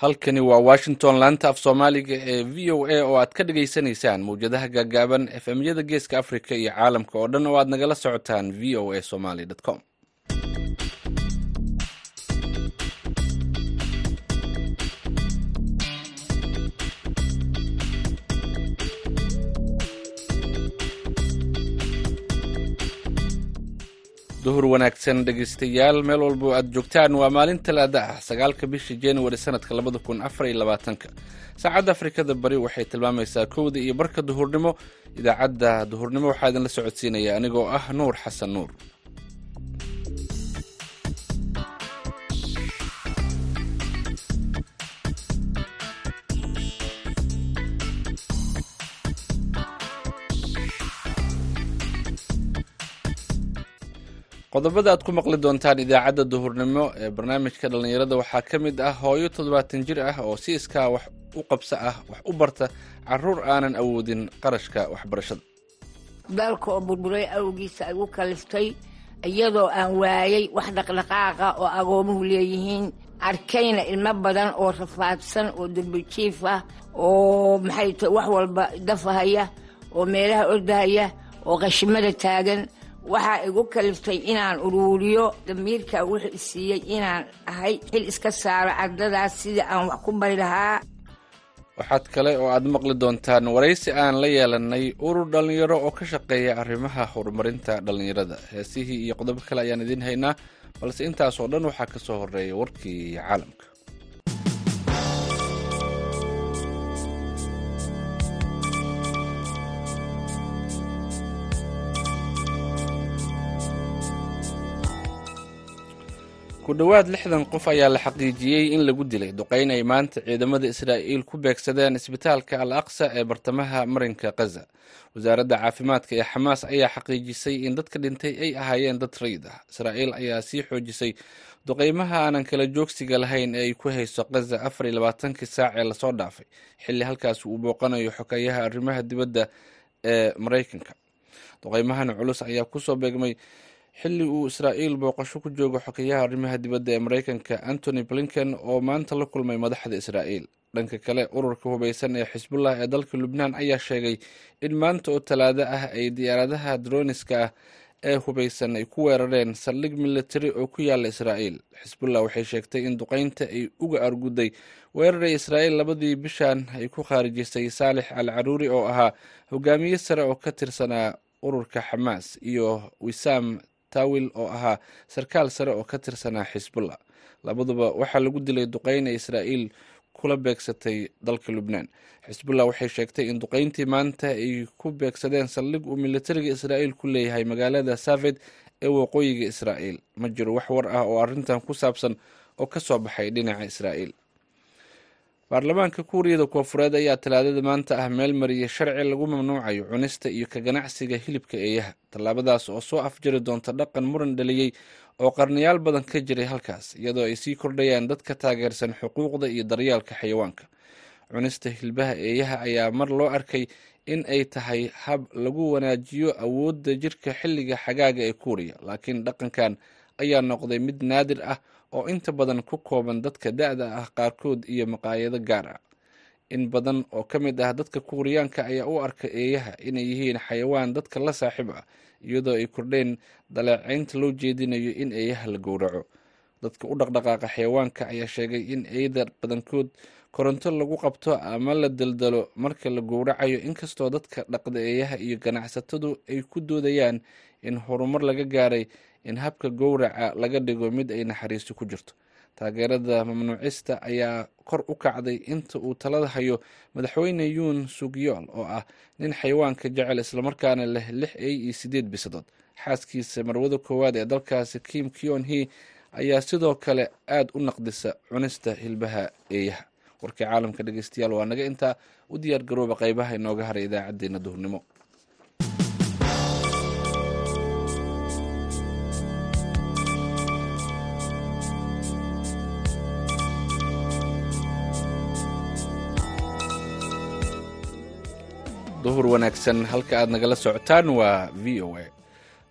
halkani waa washington laanta af soomaaliga ee v o a oo aad ka dhagaysanaysaan mawjadaha gaagaaban efemyada geeska africa iyo caalamka. Oo dhan oo aad nagala socotaan v o a somaly com duhur wanaagsan dhegeystayaal meel walbo aad joogtaan waa maalin talaada ah sagaalka bisha januari sanadka labada kun afar iyo labaatanka. Saacadda afrikada bari waxay tilmaamaysaa kowda iyo barka duhurnimo idaacadda duhurnimo waxaa idinla socodsiinaya anigoo ah nuur xasan nuur qodobada aad ku maqli doontaan idaacadda duhurnimo ee barnaamijka dhallinyarada waxaa ka mid ah hooyo toddobaatan jir ah oo si iskaa wax u qabso ah wax u barta carruur aanan awoodin qarashka waxbarashada. Dalka oo burburay awgiisa ay u kaliftay iyadoo aan waayay wax dhaqdhaqaaqa oo agoomuhu leeyihiin arkayna ilmo badan oo rafaadsan oo durbajiif ah oo maxay ta wax walba dafahaya oo meelaha ordahaya oo qashimada taagan waxaa igu kaliftay inaan uruuriyo damiirka wuxuu isiiyey inaan ahay xil iska saaro ardadaas sidii aan wax ku bari lahaa. Waxaad kale oo aad maqli doontaan waraysi aan la yeelanay urur dhallinyaro oo ka shaqeeya arrimaha horumarinta dhallinyarada. Heesihii iyo qodobo kale ayaan idiin haynaa balse intaasoo dhan waxaa ka soo horreeya warkii caalamka ku dhowaad lixdan qof ayaa la xaqiijiyey in lagu dilay duqeyn ay maanta ciidamada israa'iil ku beegsadeen isbitaalka al aqsa ee bartamaha marinka khaza wasaaradda caafimaadka ee xamaas ayaa xaqiijisay in dadka dhintay ay ahaayeen dad rayid ah. Israa'iil ayaa sii xoojisay duqeymaha aanan kala joogsiga lahayn ee ay ku hayso khaza afar iyo labaatankii saac ee la soo dhaafay xilli halkaas uu booqanayo xogeeyaha arrimaha dibadda ee maraykanka. Duqeymahan culus ayaa ku soo beegmay xilli uu israa'iil booqasho ku joogo xogeyaha arrimaha dibadda ee maraykanka antony blinken oo maanta la kulmay madaxda israa'iil. Dhanka kale ururka hubeysan ee xisbullah ee dalka lubnaan ayaa sheegay in maanta oo talaado ah ay diyaaradaha droniska ah ee hubeysan ay ku weerareen saldhig militari oo ku yaalla israa'iil. Xisbullah waxay sheegtay in duqeynta ay uga arguday weeraray israa'iil labadii bishan ay ku khaarijisay saalix al caruuri oo ahaa hogaamiye sare oo ka tirsanaa ururka xamaas iyo wisaam tawil oo ahaa sarkaal sare oo ka tirsanaa xisbullah labaduba waxaa lagu dilay duqeyn ay israa'iil kula beegsatay dalka lubnaan. Xisbullah waxay sheegtay in duqeyntii maanta ay ku beegsadeen saldhig uu militariga israa'iil ku leeyahay magaalada saved ee waqooyiga israa'iil. Ma jiro wax war ah oo arrintan ku saabsan oo ka soo baxay dhinaca israa'iil baarlamaanka kuuriyada koofureed ayaa talaadada maanta ah meel mariyay sharci lagu mamnuucayo cunista iyo ka ganacsiga hilibka eeyaha. Tallaabadaas oo soo afjari doonta dhaqan muran dhaliyey oo qarnayaal badan ka jiray halkaas iyadoo ay sii kordhayaan dadka taageersan xuquuqda iyo daryaalka xayawaanka. Cunista hilbaha eeyaha ayaa mar loo arkay in ay tahay hab lagu wanaajiyo awoodda jirka xilliga xagaaga ee kuuriya laakiin dhaqankan ayaa noqday mid naadir ah oo inta badan ku kooban dadka da-da ah qaarkood iyo maqaayado gaar ah. In badan oo ka mid ah dadka kuuriyaanka ayaa u arka eeyaha inay yihiin xayawaan dadka la saaxiib ah iyadoo ay kordheen daleecaynta loo jeedinayo in eeyaha la gowraco. Dadka u dhaqdhaqaaqa xayawaanka ayaa sheegay in eeyada badankood koronto lagu qabto ama la daldalo marka la gowracayo inkastoo dadka dhaqda eeyaha iyo ganacsatadu ay ku doodayaan in horumar laga gaaray in habka gowraca laga dhigo mid ay naxariisto ku jirto. Taageerada mamnuucista ayaa kor u kacday inta uu talada hayo madaxweyne yuun sugyool oo ah nin xayawaanka jecel islamarkaana leh lix ey iyo sideed bisadood. Xaaskiisa marwada koowaad ee dalkaasi kim kion he ayaa sidoo kale aada u naqdisa cunista hilbaha eeyaha warkii caalamka dhegeystayaal waa naga intaa u diyaar garooba qeybaha inooga haray idaacadeena duhurnimo. duhur wanaagsan halka aad nagala socotaan waa v o a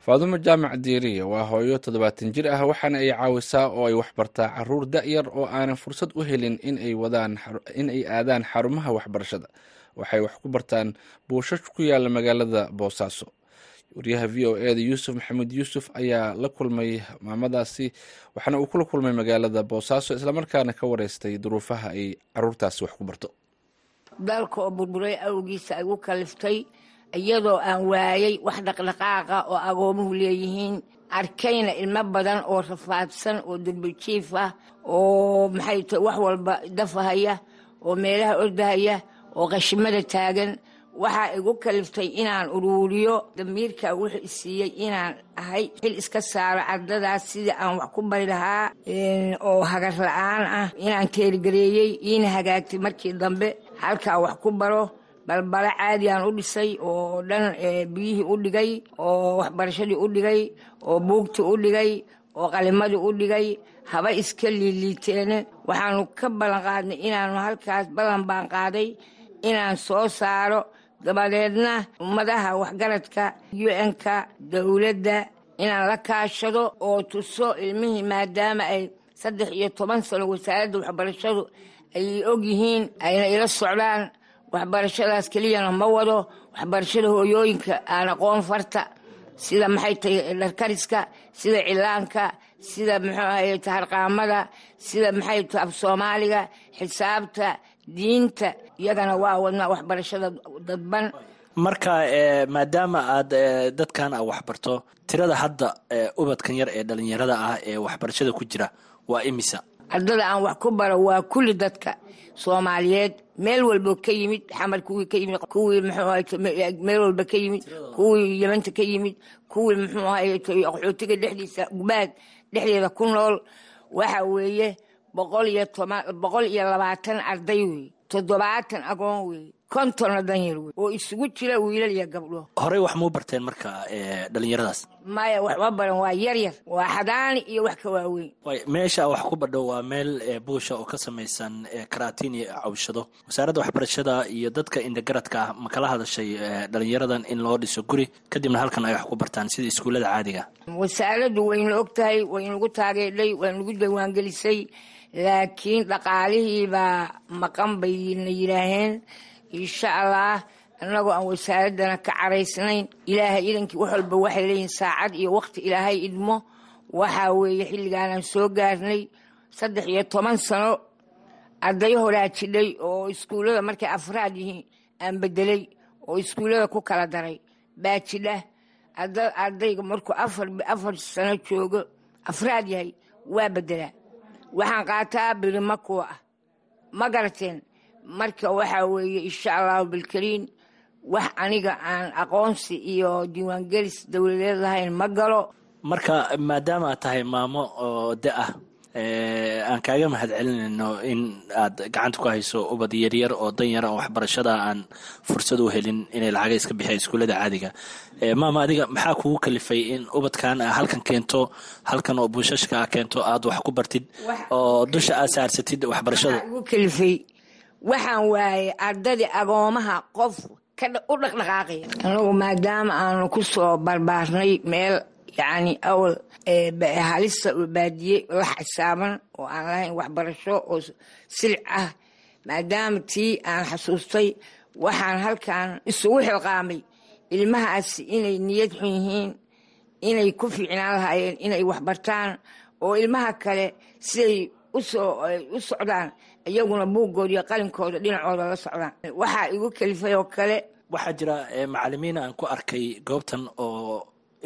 faadumo jaamac diiriye waa hooyo toddobaatan jir ah waxaana ay caawisaa oo ay waxbartaa carruur da-yar oo aanan fursad u helin in ay aadaan xarumaha waxbarashada. Waxay wax ku bartaan buushash ku yaalla magaalada boosaaso wariyaha v o eda yuusuf maxamed yuusuf ayaa la kulmay maamadaasi waxaana uu kula kulmay magaalada boosaaso islamarkaana ka wareystay duruufaha ay caruurtaasi wax ku barto. Dalka oo burburay awgiisa ay u kaliftay iyadoo aan waayay wax dhaqdhaqaaqa oo agoomuhu leeyihiin. Arkayna ilmo badan oo rafaadsan oo durbajiif ah oo maxay tahay wax walba dafahaya oo meelaha ordahaya oo qashimada taagan. Waxaa igu kaliftay inaan uruuriyo damiirka wuxuu isiiyey inaan ahay xil iska saaro ardadaas sidii aan wax ku bari lahaa oo hagar la'aan ah. Inaan teergareeyey iina hagaagtay markii dambe halkaa wax ku baro balbalo caadigaan u dhisay oo dhan biyihii u dhigay oo waxbarashadii u dhigay oo buugtii u dhigay oo qalimadii u dhigay haba iska liiliiteene. Waxaanu ka ballan qaadnay inaanu halkaas ballan baan qaaday inaan soo saaro dabadeedna ummadaha waxgaradka u-n-ka dowladda inaan la kaashado oo tuso ilmihii maadaama ay saddex iyo toban sano wasaaradda waxbarashadu ay og yihiin ayna ila socdaan waxbarashadaas keliyana ma wado waxbarashada hooyooyinka aan aqoon farta sida maxay tahay dharkariska sida cilaanka sida muxuu ahay sida maxay tahay af soomaaliga xisaabta diinta iyagana waa wadnaa waxbarashada dadban. Marka maadaama aad dadkan a waxbarto tirada hadda ubadkan yar ee dhalinyarada ah ee waxbarashada ku jira waa imisa? Ardada aan wax ku baro waa kulli dadka soomaaliyeed meel walbo ka yimid xamar kuwii ka yimid kuwii muxuu meel walba ka yimid kuwii yamanta ka yimid kuwii muxuu ahay qaxootiga dhexdiisa gubaad dhexdeeda ku nool. Waxa weeye boqol iyo toban boqol iyo labaatan arday wey toddobaatan agoon wey kontonna danyar wey oo isugu jira wiilal iyo gabdho. Horey wax muu barteen marka dhalinyaradaas maya waxma baran waa yar yar waa xadaani iyo wax ka waaweyn. Meesha wax ku badho waa meel buusha oo ka samaysan karaatiin iyo cawshado. Wasaaradda waxbarashada iyo dadka indagaradka ah ma kala hadashay dhalinyaradan in loo dhiso guri? Kadibna halkan ay wax ku bartaan sida iskuullada caadiga. Wasaaraddu wayna og tahay waynagu taageedhay waynagu diiwaangelisay laakiin dhaqaalihii baa maqan bayna yidhaaheen insha allah annagoo aan wasaaraddana ka caraysnayn ilaahay idankii wax walba waxay leeyihiin saacad iyo waqti ilaahay idmo. Waxaa weeye xilligaanaan soo gaarnay saddex iyo toban sano arday horaa jidhay oo iskuullada markay afraad yihiin aan bedelay oo iskuullada ku kala daray. Baa jidha ardayga markuu afar sano joogo afraad yahay waa bedelaa waxaan qaataa birima kuwa ah ma garateen marka waxaa weeye insha allahu bilkariin wax aniga aan aqoonsi iyo diiwaangelis dowladeed lahayn ma galo. Marka maadaama aad tahay maamo oo da ah aan kaaga mahad celinayno in aad gacanta ku hayso ubad yaryar oo danyara oo waxbarashada aan fursad u helin inay lacaga iska bixiyaan iskuullada caadiga. Maama adiga maxaa kugu kalifay in ubadkan halkan keento halkan oo buushashka a keento aad wax ku bartid oo dusha aad saarsatid waxbarashada? Kalifay waxaan waayey ardadii agoomaha qof u dhaqdhaqaaqaya anagu maadaama aanu ku soo barbaarnay meel yacni awal halista oo baadiye la xisaaban oo aan lahayn waxbarasho oo silic ah maadaama tii aan xasuustay waxaan halkan isugu xilqaamay ilmahaasi inay niyad xun yihiin inay ku fiicnaan lahaayeen inay waxbartaan oo ilmaha kale siday u socdaan iyaguna buuggooda iyo qalinkooda dhinacooda la socdaan. Waxaa igu kalifay oo kale. Waxaa jira macalimiin aan ku arkay goobtan oo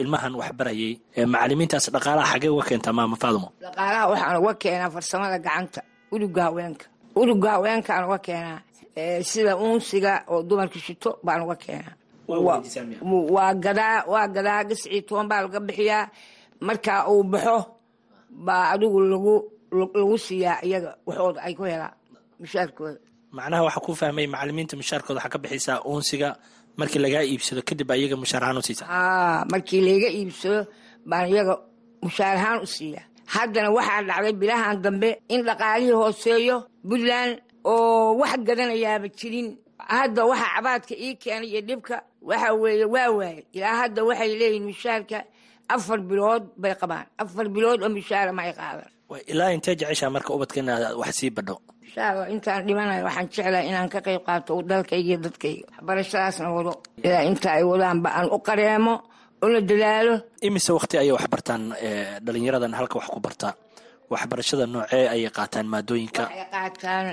ilmahan wax barayay macalimiintaas dhaqaalaha xagee uga keentaa maama faadumo? Dhaqaalaha waxaan uga keenaa farsamada gacanta uduga haweenka. Uduga haweenkaan uga keenaa sida uunsiga oo dumarka shito baan uga keenaa. Waa gadaa waa gadaa gascii toban baa laga bixiyaa. Markaa uu baxo baa adigu lagu lagu siiyaa iyaga waxooda ay ku helaan mushaarkooda macnaha waxaa ku fahmay macalimiinta mushaarkooda waxaa ka bixisaa uunsiga markii lagaa iibsado kadib baa iyaga mushaar ahaan u siisa. Aa markii layga iibsado baan iyaga mushaar ahaan u siiya. Haddana waxaa dhacday bilahan dambe in dhaqaalihii hooseeyo puntland oo wax gadanayaaba jirin. Hadda waxaa cabaadka ii keenay iyo dhibka waxa weeye waa waaye ilaa hadda waxay leeyihiin mushaarka afar bilood bay qabaan. Afar bilood oo mishaara ma ay qaadan ilaa intee jeceshaa marka ubadka inaad wax sii badho? Allah intaan dhimanayo waxaan jeclahay inaan ka qayb qaato dalkayga iyo dadkayga waxbarashadaasna wado. Ilaa inta ay wadaanba aan u qareemo una dadaalo. Imise wakti ayay wax bartaan dhalinyaradan halka wax ku bartaa waxbarashada noocee ayay qaataan maadooyinka? Waxay qaataan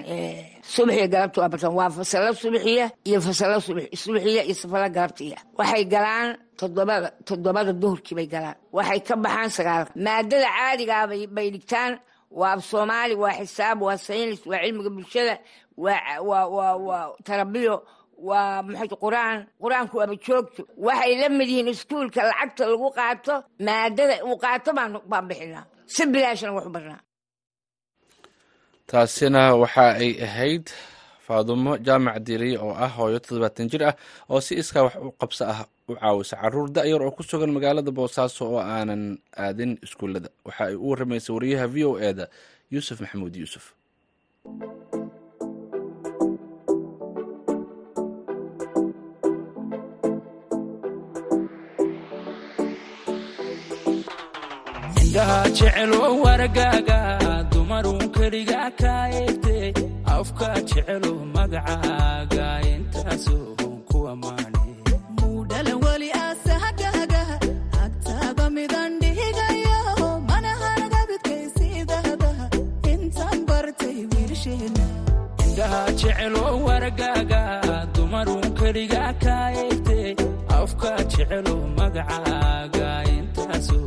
subaxiya galabta waa bartaan. Waa fasalo subaxiya iyo fasalo subaxiya iyo safalo galabtiya waxay galaan toddobada toddobada duhurkii bay galaan. Waxay ka baxaan sagaalka maadada caadigaa bay dhigtaan. Waa af soomaali waa xisaab waa saynis waa cilmiga bulshada waa tarabiyo waa maxay qur'aan qur'aanku waaba joogto waxay la mid yihiin iskuulka lacagta lagu qaato. Maadada uu qaato baan bixinaa si bilaashana wax u barnaa. Taasina waxa ay ahayd faadumo jaamac diiriye oo ah hooyo toddobaatan jir ah oo si iskaa wax u qabso ah u caawisa. Caruur da-yar oo ku sugan magaalada boosaaso oo aanan aadin iskuullada. Waxa ay u waramaysay wariyaha v o e da yuusuf maxamuud yuusuf indhaha jecelo wargaaga dumarun keliga ka eegte afka jecelo magacaaga intaasoo ku ammaane indhaha jecelo wargaaga dumarun keliga ka eegte afka jecelo magacaaga intaasoo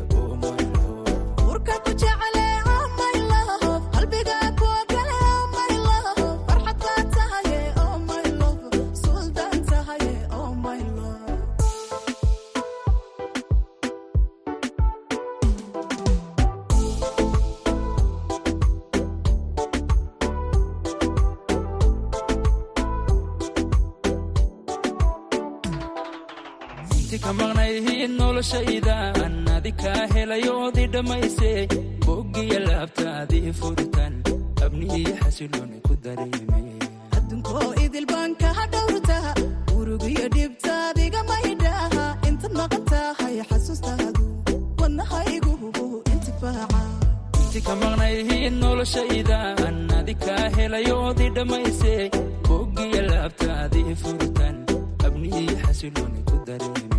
abnihiyo xasilooni ku dareeme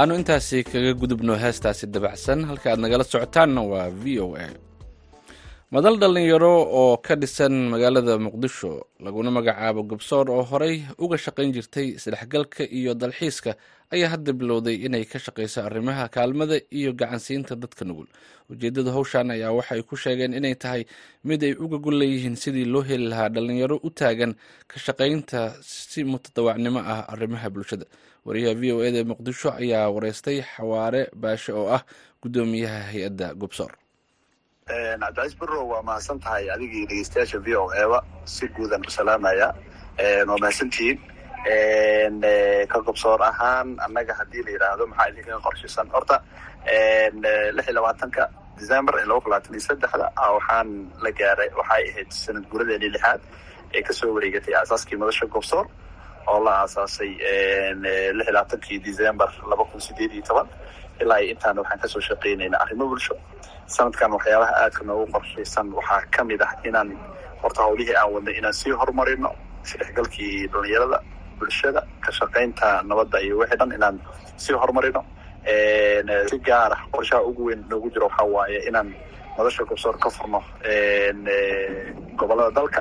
aanu intaasi kaga gudubno heestaasi dabacsan halka aad nagala socotaanna waa v o a madal dhallinyaro oo ka dhisan magaalada muqdisho laguna magacaabo gabsoor oo horey uga shaqayn jirtay isdhexgalka iyo dalxiiska ayaa hadda bilowday inay ka shaqayso arrimaha kaalmada iyo gacansiinta dadka nugul. Ujeeddada howshan ayaa waxa ay ku sheegeen inay tahay mid ay uga gol leeyihiin sidii loo heli lahaa dhallinyaro u taagan ka shaqaynta si mutadawacnimo ah arrimaha bulshada. Wariyaha v o eda muqdisho ayaa wareystay xawaare baashe oo ah guddoomiyaha hay'adda gobsoor cabdicaiis barrow waa mahadsan tahay adigii dhegeystayaasha v o eba si guudan salaamaya waa mahadsantihiin ka gobsoor ahaan annaga haddii la yidhaahdo maxaa idinkaga qorshisan horta lix iyo labaatanka december ee laba kun labaatan iyo saddexda waxaan la gaaray waxay ahayd sanad guuradeeni lixaad ee ka soo wareegatay aasaaskii madasha gobsoor oo la aasaasay lix iyo labaatankii december laba kun sideed iyo toban ilaa iyo intaana waxaan ka soo shaqeynaynaa arrimo bulsho. Sanadkan waxyaabaha aadka noogu qorshaysan waxaa ka mid ah inaan horta hawlihii aan wadnay inaan sii horumarino isdhexgalkii dhalinyarada bulshada ka shaqaynta nabadda iyo wixii dhan inaan sii horumarino. Si gaara qorshaha ugu weyn noogu jiro waxaa waaye inaan madasha gobsoor ka furno gobollada dalka.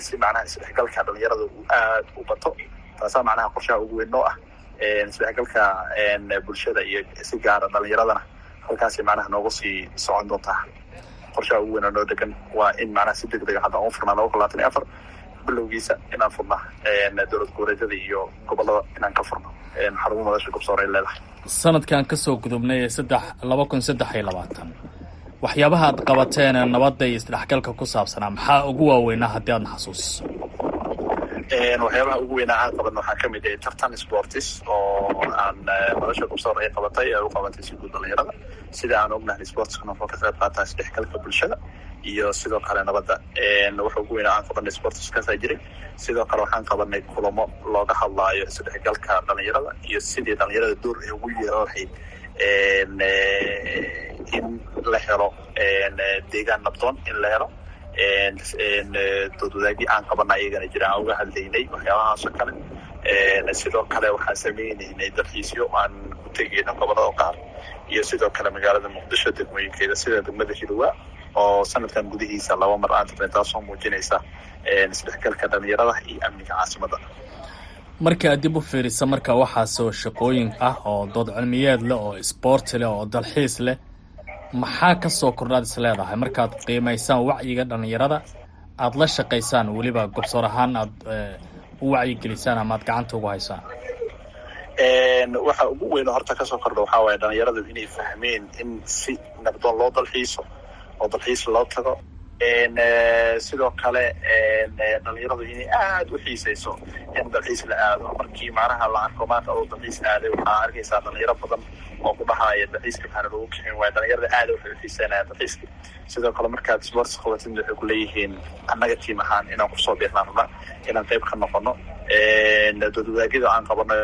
Si macnaha isdhexgalka dhalinyarada uu aad u bato taasaa macnaha qorshaha ugu weyn noo ah isdhexgalka bulshada iyo si gaara dhalinyaradana halkaasi macnaha noogu sii socon doontaa qorshaha ugu weyn noo degan waa in macnaha si deg dega hadda aan furnaa laba kun labaatan iyo afar bilowgiisa inaan furna dowlad goboleedyada iyo gobollada inaan ka furno. Xarumo madasha gobsoor ay leedahay? Sanadkan ka soo gudubnay ee saddex laba kun saddex iyo labaatan. Waxyaabaha aad qabateen nabadda iyo isdhexgalka ku saabsanaa maxaa ugu waaweynaa haddii aadna xasuusiso waxyaabaha ugu weynaa aan qaban waxaa ka mid ah tartan sportis oo aan madasha gobsoor ay qabatay ee u qabatay si guud dhalinyarada sida aan ognahay sportskana wuxuu ka qayb qaataa isdhexgalka bulshada iyo sidoo kale nabadda. Waxa ugu weynaa aan qabanay sportiskaasaa jiray sidoo kale waxaan qabanay kulamo looga hadlaayo isdhexgalka dhalinyarada iyo sidii dhalinyarada door ay ugu yeelan lahayd in la helo deegaan nabdoon in la helo doodwadaagii aan qabana ayagana jira aan uga hadlaynay waxyaabahaasoo kale sidoo kale waxaan sameynaynay dalxiisyo aan ku tegayno gobollada qaar iyo sidoo kale magaalada muqdisho degmooyinkeeda sida degmada hidowa oo sanadkan gudihiisa laba mar aan tirnay taasoo muujinaysa isdhexgalka dhalinyarada iyo amniga caasimada marka aad dib u fiirisa marka waxaasoo shaqooyin ah oo dood cilmiyeed leh oo isboorti leh oo dalxiis leh maxaa ka soo kordhaad is leedahay? Markaad qiimaysaan wacyiga dhalinyarada aada la shaqaysaan weliba gobsoor ahaan aada u wacyigelisaan ama aad gacanta ugu haysaan? Waxa ugu weyn horta ka soo kordha waxaa waaye dhalinyaradu inay fahmeen in si nabdoon loo dalxiiso oo dalxiis loo tago. Sidoo kale dhalinyaradu inay aada u xiiseyso in dalxiis la aado. Markii macnaha la arko maanta oo dalxiis aaday waxaa arkaysaa dhalinyaro badan oo ku dhahaya dalxiiska maxaana lagu kixin waaya dhalinyarada aada waxay u xiiseynayaan dalxiiska sidoo kale markaad sports qabatid waxay ku leeyihiin annaga tiim ahaan inaan ku soo biirnaan rabna inaan qayb ka noqono doodwadaagyada aan qabano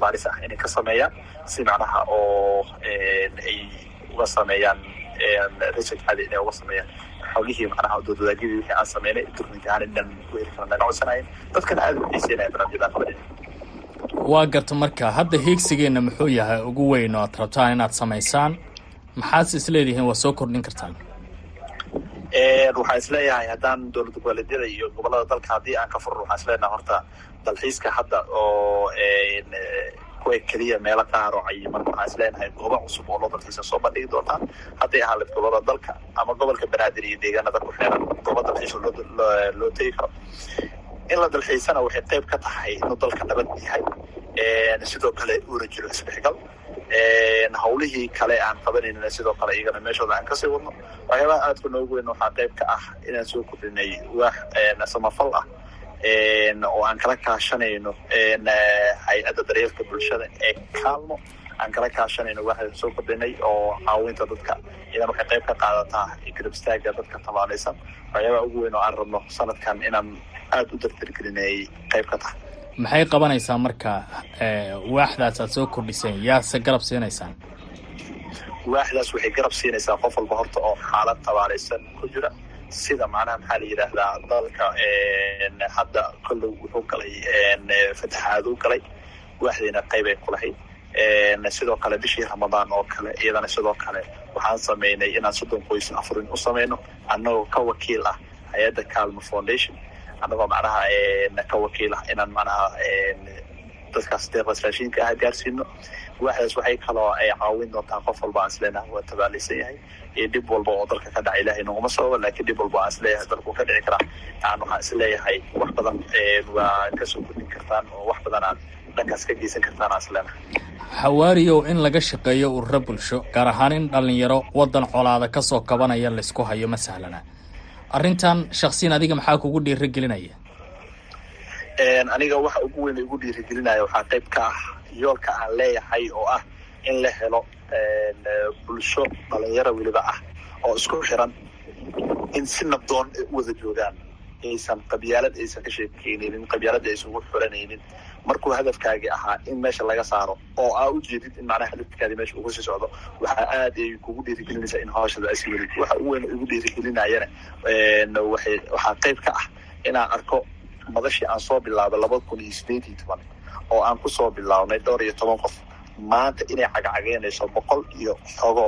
baaris ah inay ka sameeyaan si macnaha oo ay uga sameeyaan research cadi inay uga sameeyaan. Xolihii macnaha doodwadaagyadii wixii aan sameynay turninka ahaan inaan ku heli karna naga codsanayn dadkana aada u xiiseynaya barnaamijyada qabanaya waa garta marka hadda hiigsigeenna muxuu yahay ugu weyn oo aad rabtaan inaad samaysaan? Maxaad isleedihiin waa soo kordhin kartaan. Waxaan is leeyahay haddaan dowlad goboleedyada iyo gobollada dalka haddii aan ka furno waxaan is leeyahay horta dalxiiska hadda oo kuwa keliya meelo qaar oo cayiman waxaan isleenahay goobo cusub oo loo dalxiisa soo bandhigi doontaa hadday ahaaleed gobollada dalka ama gobolka banaadir iyo deegaanada ku xeeran goobo dalxiisa loo tegi karo in la dalxiisana waxay qayb ka tahay inuu dalka nabad yahay. Sidoo kale uuna jiro isdhexgal hawlihii kale aan qabanayna sidoo kale iyagana meeshooda aan ka sii wadno. Waxyaabaha aadka noogu weyn waxaa qayb ka ah inaan soo kordhinay waax samafal ah. Oo aan kala kaashanayno hay'adda daryeelka bulshada ee kaalmo. Aan kala kaashanayno waxaan soo kordhinay oo caawinta dadka. Idan waxay qayb ka qaadataa garab istaaga dadka tabaalaysan waxyaabaha ugu weyn oo aan rabno sanadkan inaan aada u dardargelinayay qayb ka tahay. Maxay qabanaysaa marka waaxdaas aad soo kordhiseen? Yaase garab siinaysaan? Waaxdaas waxay garab siinaysaa qof walba horta oo xaalad tabaalaysan ku jira. Sida macnaha maxaa la yidhaahdaa dalka hadda kollow wuxuu galay fataxaadu galay. Waaxdiina qayb ay ku lahayd. Sidoo kale bishii ramadaan oo kale iyadana sidoo kale waxaan sameynay inaan soddon qoys afurin u sameyno annagoo ka wakiil ah hay'adda calmo foundation annagoo macnaha ka wakiil ah inaan macnaha dadkaas deeqdas raashinka ah gaarsiino waaxdaas waxay kaloo caawin doontaa qof walba aan isleenahay waa tabaalaysan yahay iyo dhib walba oo dalka ka dhaca ilaahay noguma sababa laakiin dhib walba aan is leeyahay dalku ka dhici karaa aan waxaan is leeyahay wax badan waa ka soo kordhin kartaan oo wax badan aad dhankaas ka geysan kartaan aan isleenahay xawaariyow in laga shaqeeyo ururo bulsho gaar ahaan in dhallinyaro waddan colaada ka soo kabanaya laysku hayo ma sahlana arrintan shaksiyan adiga maxaa kugu dhiira gelinaya aniga waxa ugu weyn igu dhiirigelinaya waxaa qayb ka ah yoolka aan leeyahay oo ah in la helo bulsho dhalinyaro weliba ah oo isku xiran in si nabdoon ay wada joogaan aysan qabyaalad aysan ka sheekeynaynin qabyaalada aysan ugu xuranaynin markuu hadafkaagii ahaa in meesha laga saaro oo aa ujeedid in macnaha hadafkaadii meesha ugu sii socdo waxaa aad ay kugu dhiirigelinaysaa in hawshada asi welid waxa u weyn igu dhiirigelinayana waxaa qayb ka ah inaan arko madashii aan soo bilaabay labada kun iyo sideed iyo toban oo aan ku soo bilaabnay dhowr iyo toban qof. Maanta inay cagcageynayso boqol iyo xogo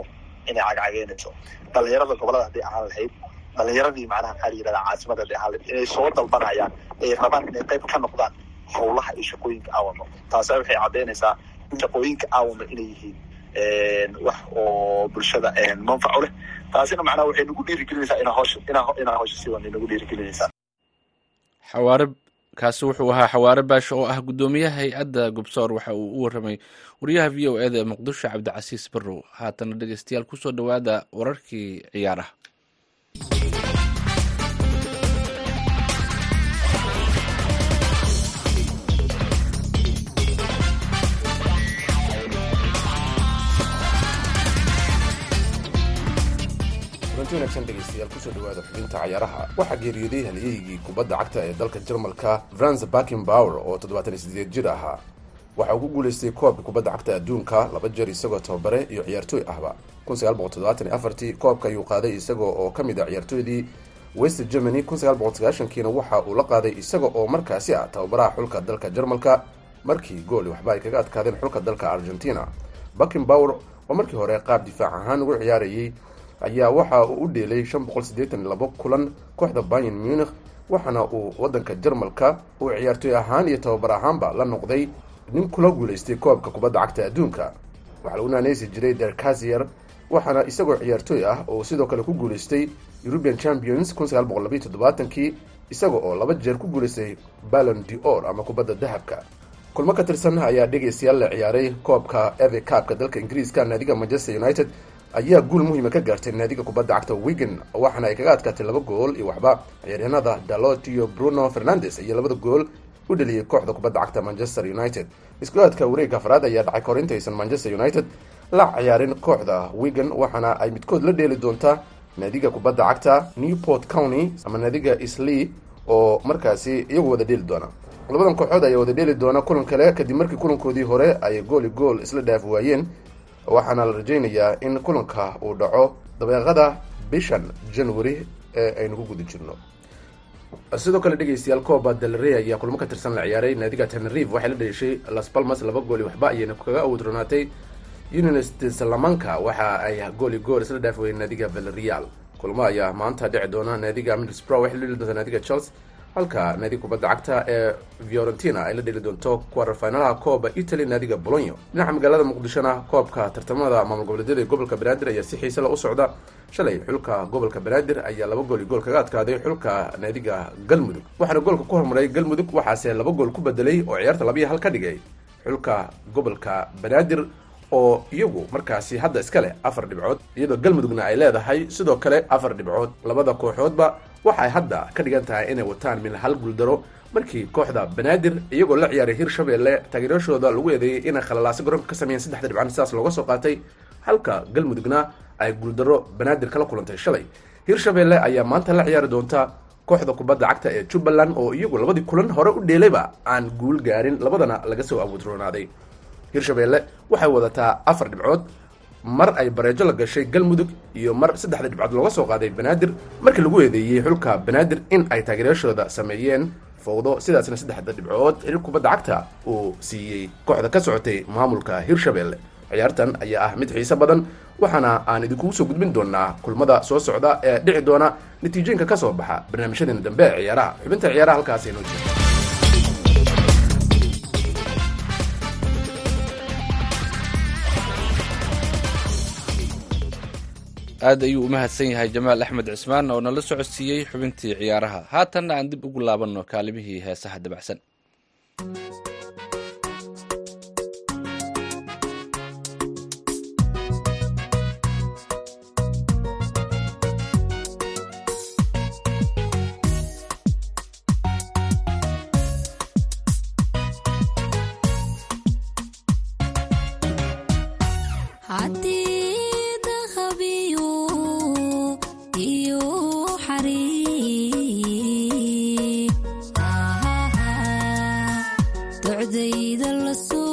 inay cagcageynayso. Dhalinyarada gobollada hadday ahaan lahayd dhalinyaradii macnaha maxaa la yidhahdaa caasimada hadday ahaan lahayd inay soo dalbanayaan ay rabaan inay qayb ka noqdaan howlaha iyo shaqooyinka aawano. Taasa waxay caddaynaysaa in shaqooyinka aawano inay yihiin wax oo bulshada manfac u leh. Taasina macnaha waxay nagu dhiirigelinaysaa inaa sii wadnay nagu dhiirigelinaysaa. Xawaare kaasi wuxuu ahaa xawaare baasho oo ah guddoomiyaha hay'adda gubsoor waxa uu u warramay wariyaha v o eda ee muqdisho cabdicasiis barrow. Haatana dhegeystayaal ku soo dhowaada wararkii ciyaaraha kulanti wanaagsan dhegeystayaal ku soo dhawaada xubinta cayaaraha. Waxaa geeriyooday halyeygii kubadda cagta ee dalka jarmalka franz bakenbauer oo toddobaatan sideed jir ahaa. Uu ku guulaystay koobka kubadda cagta adduunka laba jeer isagoo tababare iyo ciyaartooy ahba. Afartii koobka ayuu qaaday isagoo oo ka mid ah ciyaartooydii west germany. Sagaashankiina waxa uu la qaaday isaga oo markaasi ah tababaraha xulka dalka jarmalka markii gooli waxba ay kaga adkaadeen xulka dalka argentina. Bakenbauer oo markii hore qaab difaac ahaan ugu ciyaarayay ayaa waxa uu u dheelay shan boqol kulan kooxda bayan munich waxaana uu waddanka jarmalka uu ciyaartooy ahaan iyo tababar ahaanba la noqday nin kula guulaystay koobka kubadda cagta adduunka. Waxaa lagu naaneysi jiray derkazier waxaana isagoo ciyaartooy ah oo sidoo kale ku guulaystay european champions kun isaga oo laba jeer ku guulaystay ballon d or ama kubadda dahabka. Kulmo ka tirsan ayaa dhegaystayaal la ciyaaray koobka eve cabka dalka ingiriiska naadiga manchester united ayaa guul muhiima ka gaartay naadiga kubadda cagta wigan waxaana ay kaga adkaatay laba gool iyo waxba. Ciyaaryahanada dalot iyo bruno fernandes iyo labada gool u dheliyey kooxda kubadda cagta manchester united. Isku-aadka wareegga afraad ayaa dhacay kahor intaysan manchester united la ciyaarin kooxda wigan waxaana ay midkood la dheeli doontaa naadiga kubadda cagta newport county ama naadiga islee oo markaasi iyagu wada dheeli doona. Labadan kooxood ayaa wada dheeli doona kulan kale kadib markii kulankoodii hore ay gooli gool isla dhaafi waayeen waxaana la rajaynayaa in kulanka uu dhaco dabeeqada bishan january ee aynu ku guda jirno. Sidoo kale dhegeystayaal coba delrey ayaa kulmo ka tirsan la ciyaaray naadiga tenerive waxay la dheeshay las palmas laba gooli waxba ayayna kaga awdronaatay unionist salamanka waxa ay gooli gool isla dhaafi weyeen naadiga valerial kulmo ayaa maanta dhici doona naadiga middlesbrough. Waxay la dheli doontaa naadiga chelsea halka naadiga kubadda cagta ee fiorentina ay la dheli doonto quarter kooba italy naadiga bologno dhinaca magaalada muqdishona koobka tartamada maamul goboleedyada ee gobolka banaadir ayaa si xiise la u socda. Shalay xulka gobolka banaadir ayaa laba gool iyo gool kaga adkaaday xulka naadiga galmudug. Waxaana goolka ku hormaray galmudug waxaase laba gool ku bedelay oo ciyaarta labiyo hal ka dhigay xulka gobolka banaadir oo iyagu markaasi hadda iska leh afar dhibcood iyadoo galmudugna ay leedahay sidoo kale afar dhibcood. Labada kooxoodba waxay hadda ka dhigan tahay inay wataan min hal guuldaro markii kooxda banaadir iyagoo la ciyaaray hirshabeelle taageerashooda lagu eedeeyey inay khalalaasi garoonka ka sameeyeen saddexda dhibcaan sidaas looga soo qaatay. Halka galmudugna ay guuldaro banaadir kala kulantay. Shalay hirshabeelle ayaa maanta la ciyaari doonta kooxda kubadda cagta ee jubbaland oo iyagu labadii kulan hore u dheelayba aan guul gaarin labadana laga soo awoodroonaaday hirshabeelle waxay wadataa afar dhibcood mar ay bareejo la gashay galmudug iyo mar saddexda dhibcood looga soo qaaday banaadir markii lagu eedeeyey xulka banaadir in ay taageerayaashooda sameeyeen fowdo sidaasna saddexda dhibcood xiriir kubadda cagta uu siiyey kooxda ka socotay maamulka hirshabeelle ciyaartan ayaa ah mid xiise badan waxaana aan idinkugu soo gudbin doonaa kulmada soo socda ee dhici doona natiijooyinka ka soo baxa barnaamijyadeena dambe ee ciyaaraha. Xubinta ciyaaraha halkaas inoo aad ayuu u mahadsan yahay jamaal axmed cismaan oo nala socodsiiyey xubintii ciyaaraha. Haatanna aan dib ugu laabanno kaalimihii heesaha dabacsan ducdayda la soo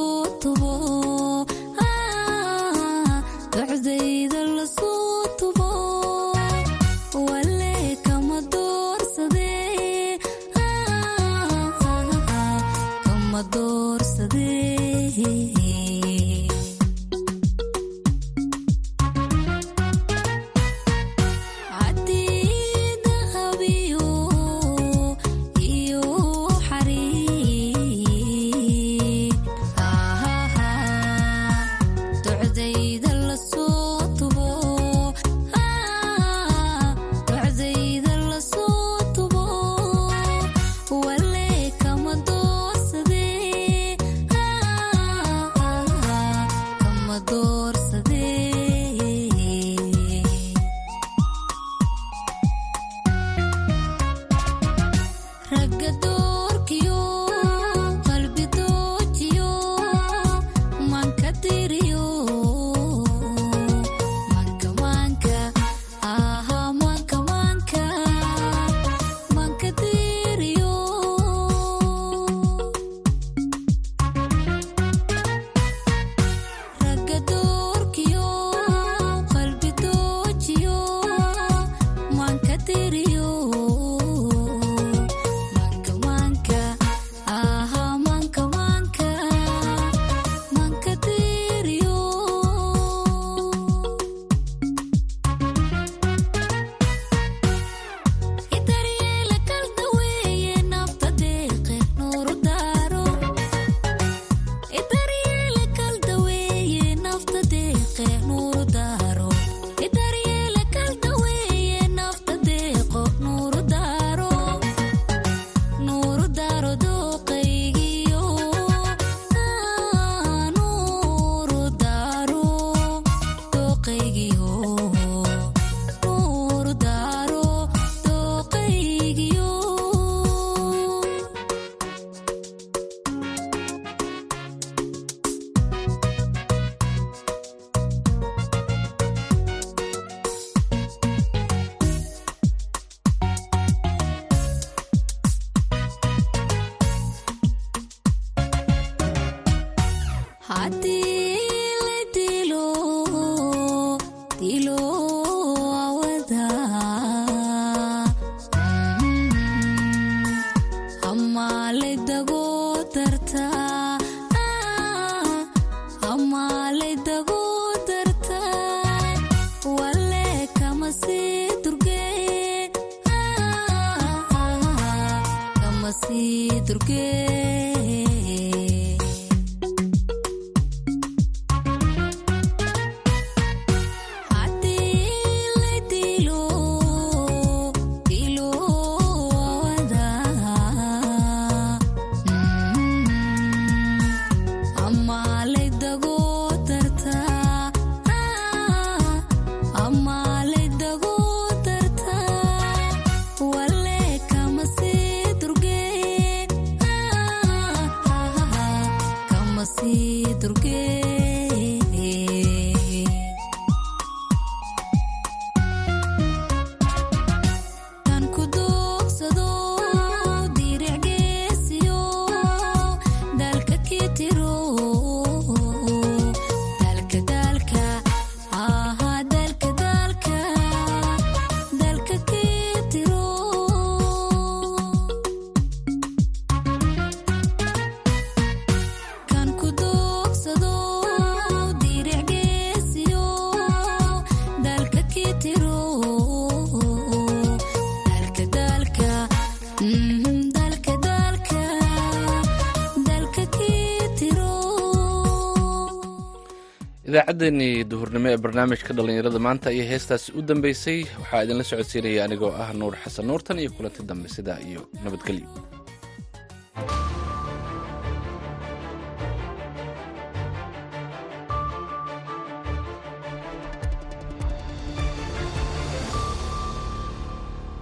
saacaddeennii duhurnimo ee barnaamijka dhallinyarada maanta ayaa heestaasi u dambaysay waxaa idinla socodsiinaya anigoo ah nuur xasan nuurtan iyo kulanti dambe sidaa iyo nabadgelyo.